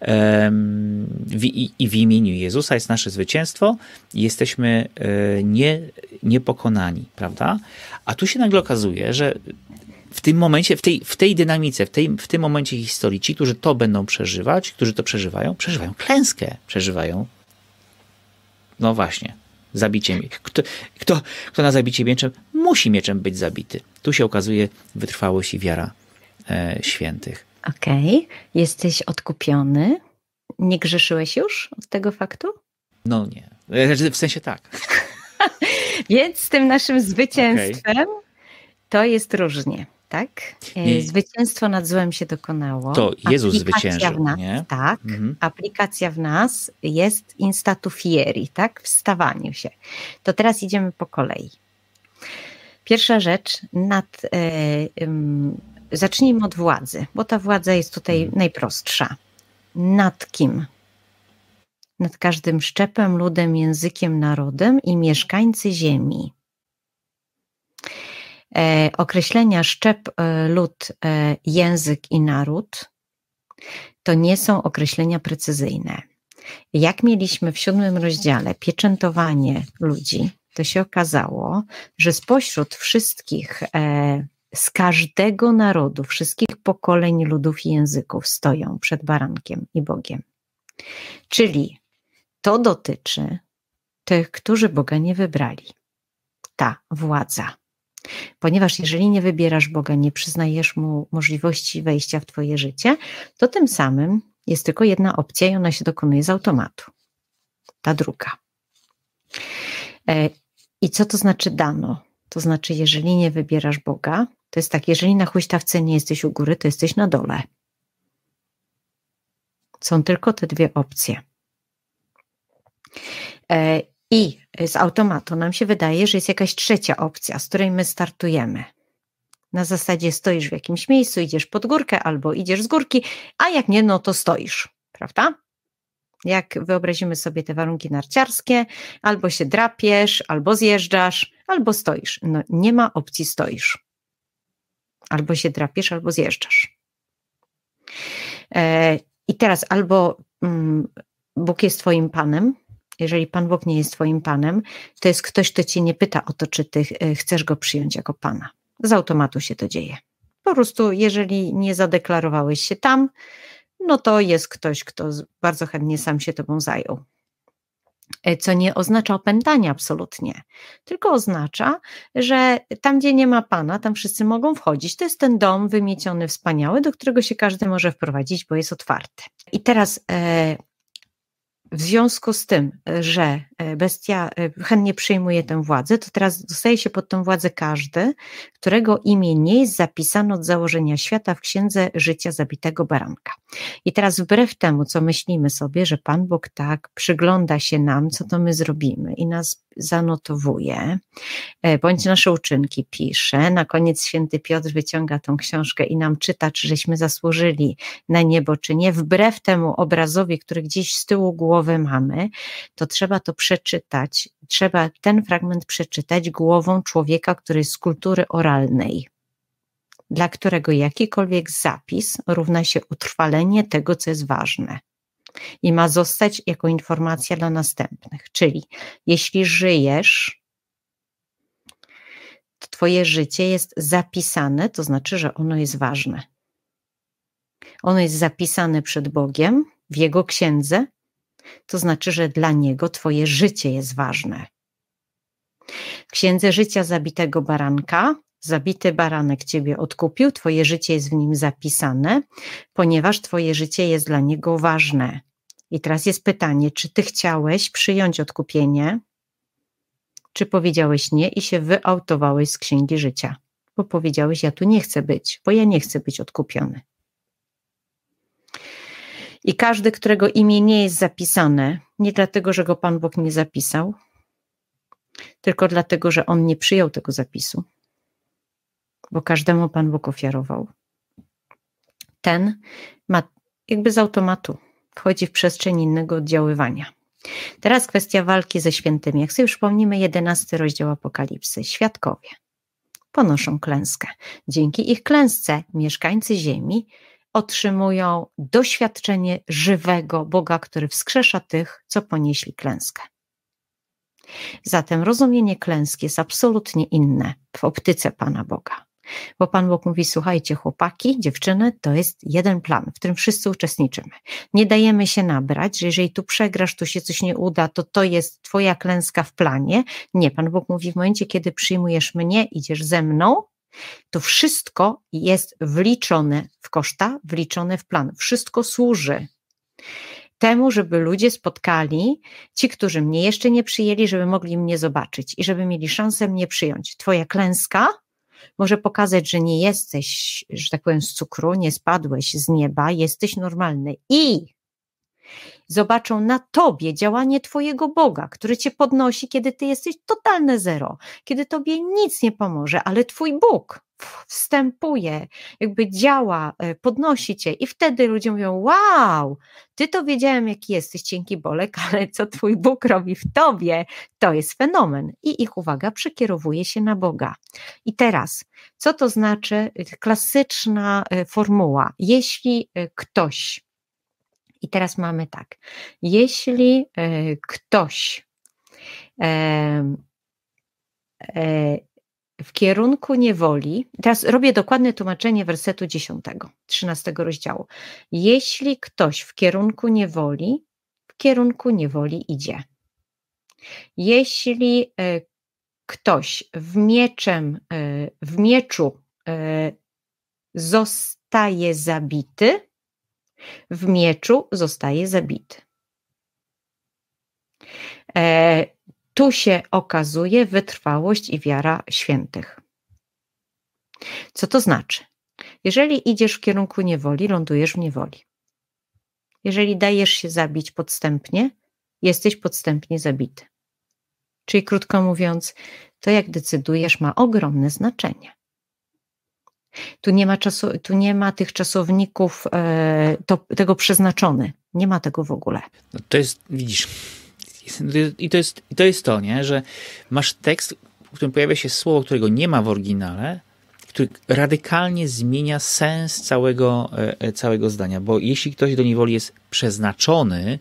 um, w, i, i, w imieniu Jezusa jest nasze zwycięstwo jesteśmy e, nie, niepokonani, prawda? A tu się nagle okazuje, że w tym momencie, w tej, w tej dynamice, w, tej, w tym momencie historii, ci, którzy to będą przeżywać, którzy to przeżywają, przeżywają klęskę, przeżywają, no właśnie, zabicie. Kto, kto, kto na zabicie mieczem, musi mieczem być zabity. Tu się okazuje wytrwałość i wiara e, świętych. Okej, okay. jesteś odkupiony. Nie grzeszyłeś już od tego faktu? No nie. E, w sensie tak. Więc z tym naszym zwycięstwem okay. to jest różnie tak? Nie. Zwycięstwo nad złem się dokonało. To Jezus zwyciężył, w nas, nie? Tak. Mhm. Aplikacja w nas jest instatu fieri, tak? W stawaniu się. To teraz idziemy po kolei. Pierwsza rzecz, nad, e, zacznijmy od władzy, bo ta władza jest tutaj mhm. najprostsza. Nad kim? Nad każdym szczepem, ludem, językiem, narodem i mieszkańcy ziemi. E, określenia szczep, e, lud, e, język i naród to nie są określenia precyzyjne. Jak mieliśmy w siódmym rozdziale pieczętowanie ludzi, to się okazało, że spośród wszystkich, z każdego narodu, wszystkich pokoleń ludów i języków stoją przed barankiem i Bogiem. Czyli to dotyczy tych, którzy Boga nie wybrali. Ta władza. Ponieważ jeżeli nie wybierasz Boga, nie przyznajesz mu możliwości wejścia w Twoje życie, to tym samym jest tylko jedna opcja i ona się dokonuje z automatu. Ta druga. E, I co to znaczy dano? To znaczy, jeżeli nie wybierasz Boga, to jest tak, jeżeli na huśtawce nie jesteś u góry, to jesteś na dole. Są tylko te dwie opcje. I z automatu nam się wydaje, że jest jakaś trzecia opcja, z której my startujemy. Na zasadzie stoisz w jakimś miejscu, idziesz pod górkę albo idziesz z górki, a jak nie, no to stoisz, prawda? Jak wyobrazimy sobie te warunki narciarskie, albo się drapiesz, albo zjeżdżasz, albo stoisz. No nie ma opcji stoisz. Albo się drapiesz, albo zjeżdżasz. E, I teraz albo mm, Bóg jest Twoim Panem, jeżeli Pan Bóg nie jest Twoim Panem, to jest ktoś, kto Cię nie pyta o to, czy Ty e, chcesz Go przyjąć jako Pana. Z automatu się to dzieje. Po prostu, jeżeli nie zadeklarowałeś się tam, no to jest ktoś, kto bardzo chętnie sam się Tobą zajął. E, co nie oznacza opętania absolutnie, tylko oznacza, że tam, gdzie nie ma Pana, tam wszyscy mogą wchodzić. To jest ten dom wymieciony, wspaniały, do którego się każdy może wprowadzić, bo jest otwarty. I teraz e, w związku z tym, że e, bestia e, chętnie przyjmuje tę władzę, to teraz dostaje się pod tę władzę każdy, którego imię nie jest zapisane od założenia świata w księdze życia zabitego baranka. I teraz wbrew temu, co myślimy sobie, że Pan Bóg tak przygląda się nam, co to my zrobimy i nas zanotowuje, e, bądź nasze uczynki pisze. Na koniec święty Piotr wyciąga tą książkę i nam czyta, czy żeśmy zasłużyli na niebo, czy nie. Wbrew temu obrazowi, który gdzieś z tyłu głowy mamy, to trzeba to przeczytać. Trzeba ten fragment przeczytać głową człowieka, który jest z kultury oralnej dla którego jakikolwiek zapis równa się utrwalenie tego, co jest ważne i ma zostać jako informacja dla następnych. Czyli jeśli żyjesz, to Twoje życie jest zapisane, to znaczy, że ono jest ważne. Ono jest zapisane przed Bogiem w Jego księdze, to znaczy, że dla Niego Twoje życie jest ważne. W księdze życia zabitego baranka Zabity baranek ciebie odkupił, twoje życie jest w nim zapisane, ponieważ twoje życie jest dla niego ważne. I teraz jest pytanie, czy ty chciałeś przyjąć odkupienie, czy powiedziałeś nie i się wyautowałeś z księgi życia, bo powiedziałeś: Ja tu nie chcę być, bo ja nie chcę być odkupiony. I każdy, którego imię nie jest zapisane, nie dlatego, że go Pan Bóg nie zapisał, tylko dlatego, że on nie przyjął tego zapisu, bo każdemu Pan Bóg ofiarował. Ten ma jakby z automatu wchodzi w przestrzeń innego oddziaływania. Teraz kwestia walki ze świętymi. Jak sobie przypomnimy, jedenasty rozdział Apokalipsy, świadkowie. ponoszą klęskę. Dzięki ich klęsce mieszkańcy Ziemi otrzymują doświadczenie żywego Boga, który wskrzesza tych, co ponieśli klęskę. Zatem rozumienie klęski jest absolutnie inne w optyce Pana Boga. Bo Pan Bóg mówi: Słuchajcie, chłopaki, dziewczyny, to jest jeden plan, w którym wszyscy uczestniczymy. Nie dajemy się nabrać, że jeżeli tu przegrasz, tu się coś nie uda, to to jest Twoja klęska w planie. Nie, Pan Bóg mówi: W momencie, kiedy przyjmujesz mnie, idziesz ze mną, to wszystko jest wliczone w koszta, wliczone w plan. Wszystko służy temu, żeby ludzie spotkali, ci, którzy mnie jeszcze nie przyjęli, żeby mogli mnie zobaczyć i żeby mieli szansę mnie przyjąć. Twoja klęska może pokazać, że nie jesteś, że tak powiem, z cukru, nie spadłeś z nieba, jesteś normalny i zobaczą na tobie działanie Twojego Boga, który Cię podnosi, kiedy Ty jesteś totalne zero, kiedy Tobie nic nie pomoże, ale Twój Bóg wstępuje, jakby działa, e, podnosi Cię i wtedy ludzie mówią, wow, Ty to wiedziałem jaki jesteś, cienki bolek, ale co Twój Bóg robi w Tobie, to jest fenomen i ich uwaga przekierowuje się na Boga. I teraz, co to znaczy klasyczna e, formuła? Jeśli e, ktoś i teraz mamy tak, jeśli e, ktoś e, e, w kierunku niewoli, teraz robię dokładne tłumaczenie wersetu 10, 13 rozdziału. Jeśli ktoś w kierunku niewoli, w kierunku niewoli idzie. Jeśli ktoś w mieczem, w mieczu zostaje zabity, w mieczu zostaje zabity. E, tu się okazuje wytrwałość i wiara świętych. Co to znaczy? Jeżeli idziesz w kierunku niewoli, lądujesz w niewoli. Jeżeli dajesz się zabić podstępnie, jesteś podstępnie zabity. Czyli krótko mówiąc, to jak decydujesz ma ogromne znaczenie. Tu nie ma, czasu, tu nie ma tych czasowników e, to, tego przeznaczony. Nie ma tego w ogóle. No to jest, widzisz, i to jest, to jest to, nie? że masz tekst, w którym pojawia się słowo, którego nie ma w oryginale, który radykalnie zmienia sens całego, e, e, całego zdania, bo jeśli ktoś do niewoli jest przeznaczony,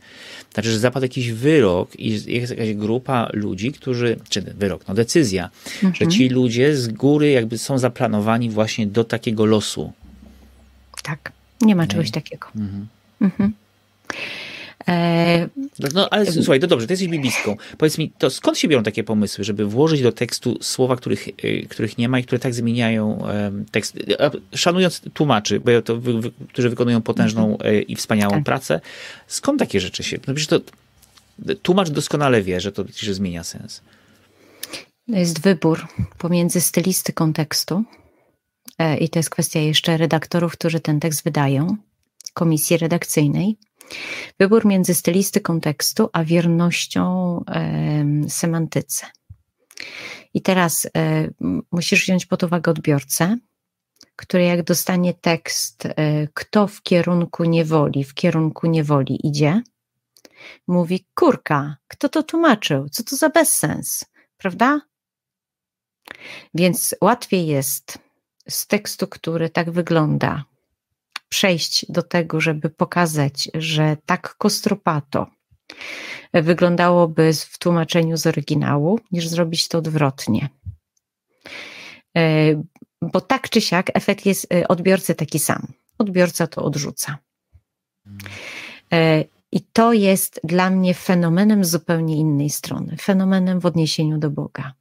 znaczy, że zapadł jakiś wyrok i jest jakaś grupa ludzi, którzy, czy wyrok, no decyzja, mhm. że ci ludzie z góry jakby są zaplanowani właśnie do takiego losu. Tak, nie ma czegoś takiego. Mhm. Mhm. E, no, no ale słuchaj, to dobrze, ty jesteś biblistką. Powiedz mi, to skąd się biorą takie pomysły, żeby włożyć do tekstu słowa, których, y, których nie ma i które tak zmieniają tekst? Szanując tłumaczy, bo to, wy, wy, którzy wykonują potężną mhm. e, i wspaniałą tak. pracę, skąd takie rzeczy się... No przecież to tłumacz doskonale wie, że to że zmienia sens. To jest wybór pomiędzy stylistyką tekstu e, i to jest kwestia jeszcze redaktorów, którzy ten tekst wydają, komisji redakcyjnej, Wybór między stylistyką tekstu a wiernością semantyce. I teraz musisz wziąć pod uwagę odbiorcę, który jak dostanie tekst, e, kto w kierunku niewoli, w kierunku niewoli idzie, mówi, kurka, kto to tłumaczył? Co to za bezsens? Prawda? Więc łatwiej jest z tekstu, który tak wygląda, przejść do tego, żeby pokazać, że tak kostropato wyglądałoby w tłumaczeniu z oryginału, niż zrobić to odwrotnie. E, bo tak czy siak efekt jest e, odbiorcy taki sam. Odbiorca to odrzuca. E, I to jest dla mnie fenomenem z zupełnie innej strony, fenomenem w odniesieniu do Boga.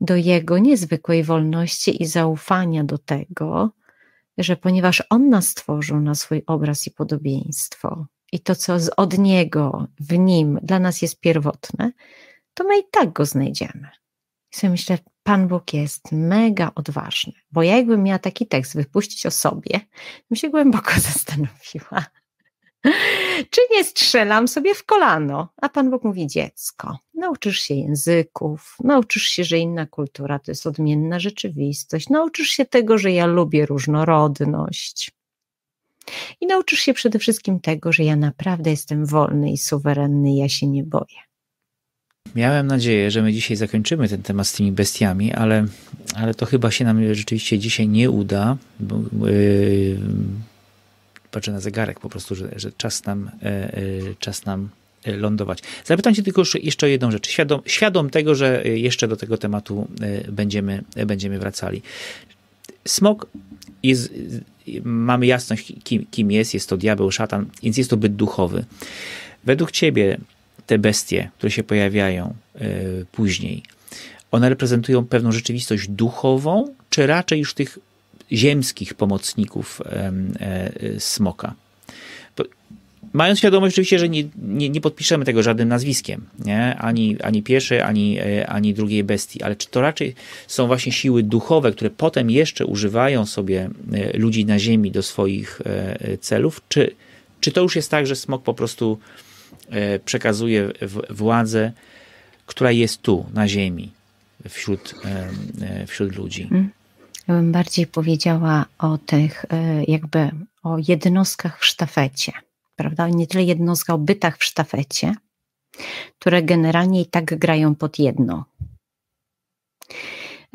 Do Jego niezwykłej wolności i zaufania do tego, że ponieważ On nas stworzył na swój obraz i podobieństwo, i to, co od Niego, w Nim dla nas jest pierwotne, to my i tak Go znajdziemy. I sobie myślę, Pan Bóg jest mega odważny, bo ja jakbym miała taki tekst wypuścić o sobie, bym się głęboko zastanowiła. Czy nie strzelam sobie w kolano? A Pan Bóg mówi: Dziecko, nauczysz się języków, nauczysz się, że inna kultura to jest odmienna rzeczywistość, nauczysz się tego, że ja lubię różnorodność. I nauczysz się przede wszystkim tego, że ja naprawdę jestem wolny i suwerenny, ja się nie boję. Miałem nadzieję, że my dzisiaj zakończymy ten temat z tymi bestiami, ale ale to chyba się nam rzeczywiście dzisiaj nie uda. Bo, yy, patrzę na zegarek po prostu, że, że czas nam, yy, czas nam lądować. Zapytam Cię tylko jeszcze o jedną rzecz. Świadom, świadom tego, że jeszcze do tego tematu będziemy, będziemy wracali. Smok jest, mamy jasność, kim, kim jest, jest to diabeł, szatan, więc jest to byt duchowy. Według Ciebie te bestie, które się pojawiają później, one reprezentują pewną rzeczywistość duchową, czy raczej już tych ziemskich pomocników e, smoka? Mając świadomość oczywiście, że nie, nie, nie, podpiszemy tego żadnym nazwiskiem, nie? Ani, ani pierwszej, ani, e, ani drugiej bestii, ale czy to raczej są właśnie siły duchowe, które potem jeszcze używają sobie e, ludzi na ziemi do swoich celów, czy, czy to już jest tak, że smok po prostu przekazuje władzę, która jest tu, na ziemi, wśród, wśród ludzi. Ja bym bardziej powiedziała o tych, e, jakby o jednostkach w sztafecie, prawda? Nie tyle jednostka o bytach w sztafecie, które generalnie i tak grają pod jedno.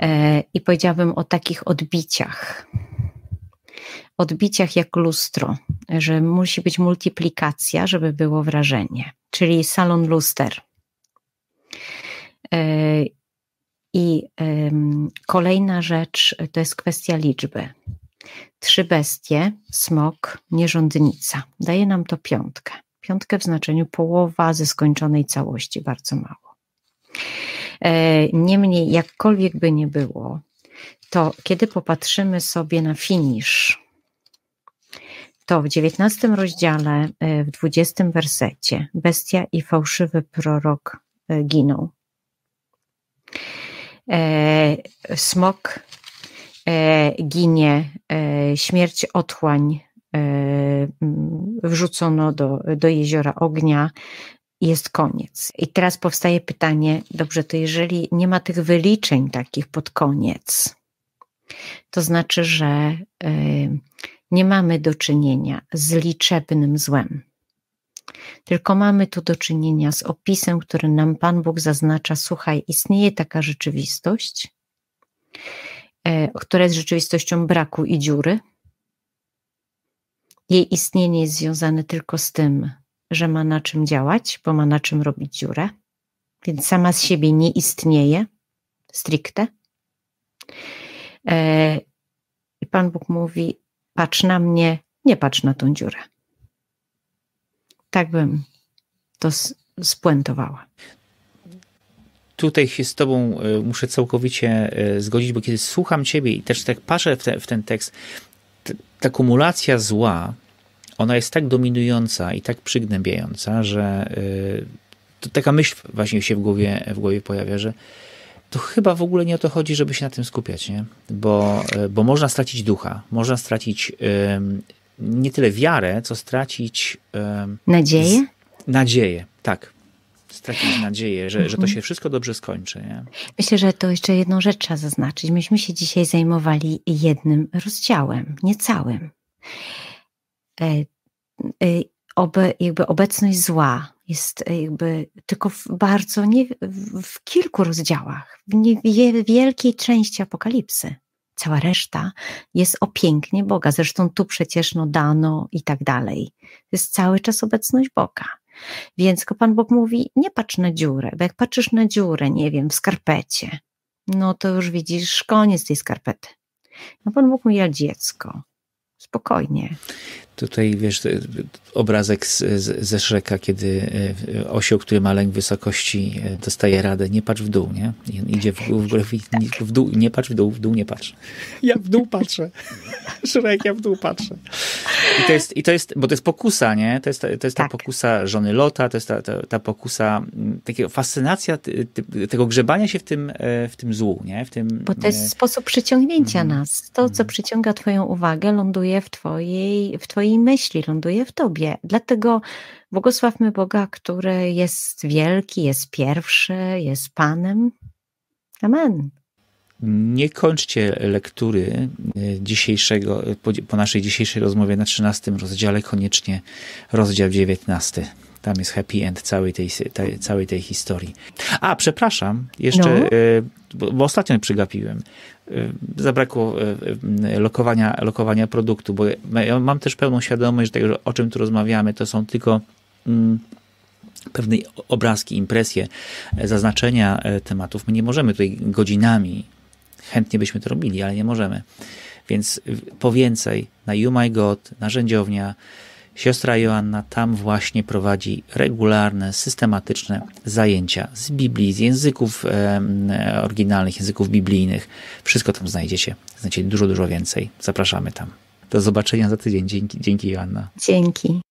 E, I powiedziałabym o takich odbiciach. Odbiciach jak lustro, że musi być multiplikacja, żeby było wrażenie, czyli salon luster. I kolejna rzecz to jest kwestia liczby. Trzy bestie, smok, nierządnica. Daje nam to piątkę. Piątkę w znaczeniu połowa ze skończonej całości, bardzo mało. E, niemniej, jakkolwiek by nie było, to kiedy popatrzymy sobie na finisz, to w XIX rozdziale, e, w XX wersecie, bestia i fałszywy prorok e, giną. E, smok e, ginie, e, śmierć otchłań wrzucono do, do jeziora ognia, jest koniec. I teraz powstaje pytanie, dobrze, to jeżeli nie ma tych wyliczeń takich pod koniec, to znaczy, że nie mamy do czynienia z liczebnym złem. Tylko mamy tu do czynienia z opisem, który nam Pan Bóg zaznacza: słuchaj, istnieje taka rzeczywistość, e, która jest rzeczywistością braku i dziury. Jej istnienie jest związane tylko z tym, że ma na czym działać, bo ma na czym robić dziurę, więc sama z siebie nie istnieje stricte. E, I Pan Bóg mówi: patrz na mnie, nie patrz na tą dziurę. Tak bym to spuentowała. Tutaj się z Tobą e, muszę całkowicie e, zgodzić, bo kiedy słucham Ciebie i też tak patrzę w, te, w ten tekst, ta kumulacja zła, ona jest tak dominująca i tak przygnębiająca, że e, to taka myśl właśnie się w głowie, w głowie pojawia, że to chyba w ogóle nie o to chodzi, żeby się na tym skupiać, nie? Bo, bo można stracić ducha, można stracić nie tyle wiarę, co stracić. Nadzieję? Z, nadzieję, tak. Stracić nadzieję, że, że to się wszystko dobrze skończy. Nie? Myślę, że to jeszcze jedną rzecz trzeba zaznaczyć. Myśmy się dzisiaj zajmowali jednym rozdziałem, nie całym. E, e, obe, jakby obecność zła jest jakby tylko w bardzo nie, w kilku rozdziałach, w niewielkiej części apokalipsy. Cała reszta jest o pięknie Boga. Zresztą tu przecież no dano i tak dalej. To jest cały czas obecność Boga. Więc Pan Bóg mówi, nie patrz na dziurę, bo jak patrzysz na dziurę, nie wiem, w skarpecie, no to już widzisz koniec tej skarpety. No Pan Bóg mówi, ja dziecko, spokojnie. Tutaj, wiesz, obrazek z, z, ze Szreka, kiedy e, osioł, który ma lęk wysokości, e, dostaje radę, nie patrz w dół, nie? Idzie w, w, w, w dół, nie patrz w dół, w dół nie patrz. Ja w dół patrzę. Szrek, ja w dół patrzę. I to jest, i to jest bo to jest pokusa, nie? To jest, to jest tak. ta pokusa żony Lota, to jest ta, ta, ta pokusa, takiego fascynacja tego grzebania się w tym, e, w tym złu, nie? W tym, bo to jest sposób przyciągnięcia mm. nas. To, co mhm. przyciąga twoją uwagę, ląduje w twojej, w twojej Twojej myśli, ląduje w Tobie. Dlatego błogosławmy Boga, który jest wielki, jest pierwszy, jest Panem. Amen. Nie kończcie lektury dzisiejszego, po, po naszej dzisiejszej rozmowie na 13 rozdziale, koniecznie rozdział 19. Tam jest happy end całej tej, tej, całej tej historii. A, przepraszam, jeszcze, no. bo, bo ostatnio przygapiłem. Zabrakło lokowania, lokowania produktu, bo ja mam też pełną świadomość, że tego, o czym tu rozmawiamy, to są tylko mm, pewne obrazki, impresje, zaznaczenia tematów. My nie możemy tutaj godzinami, chętnie byśmy to robili, ale nie możemy. Więc po więcej na You My God, narzędziownia, Siostra Joanna tam właśnie prowadzi regularne, systematyczne zajęcia z Biblii, z języków e, oryginalnych, języków biblijnych. Wszystko tam znajdziecie. Znajdziecie dużo, dużo więcej. Zapraszamy tam. Do zobaczenia za tydzień. Dzięki, dzięki Joanna. Dzięki.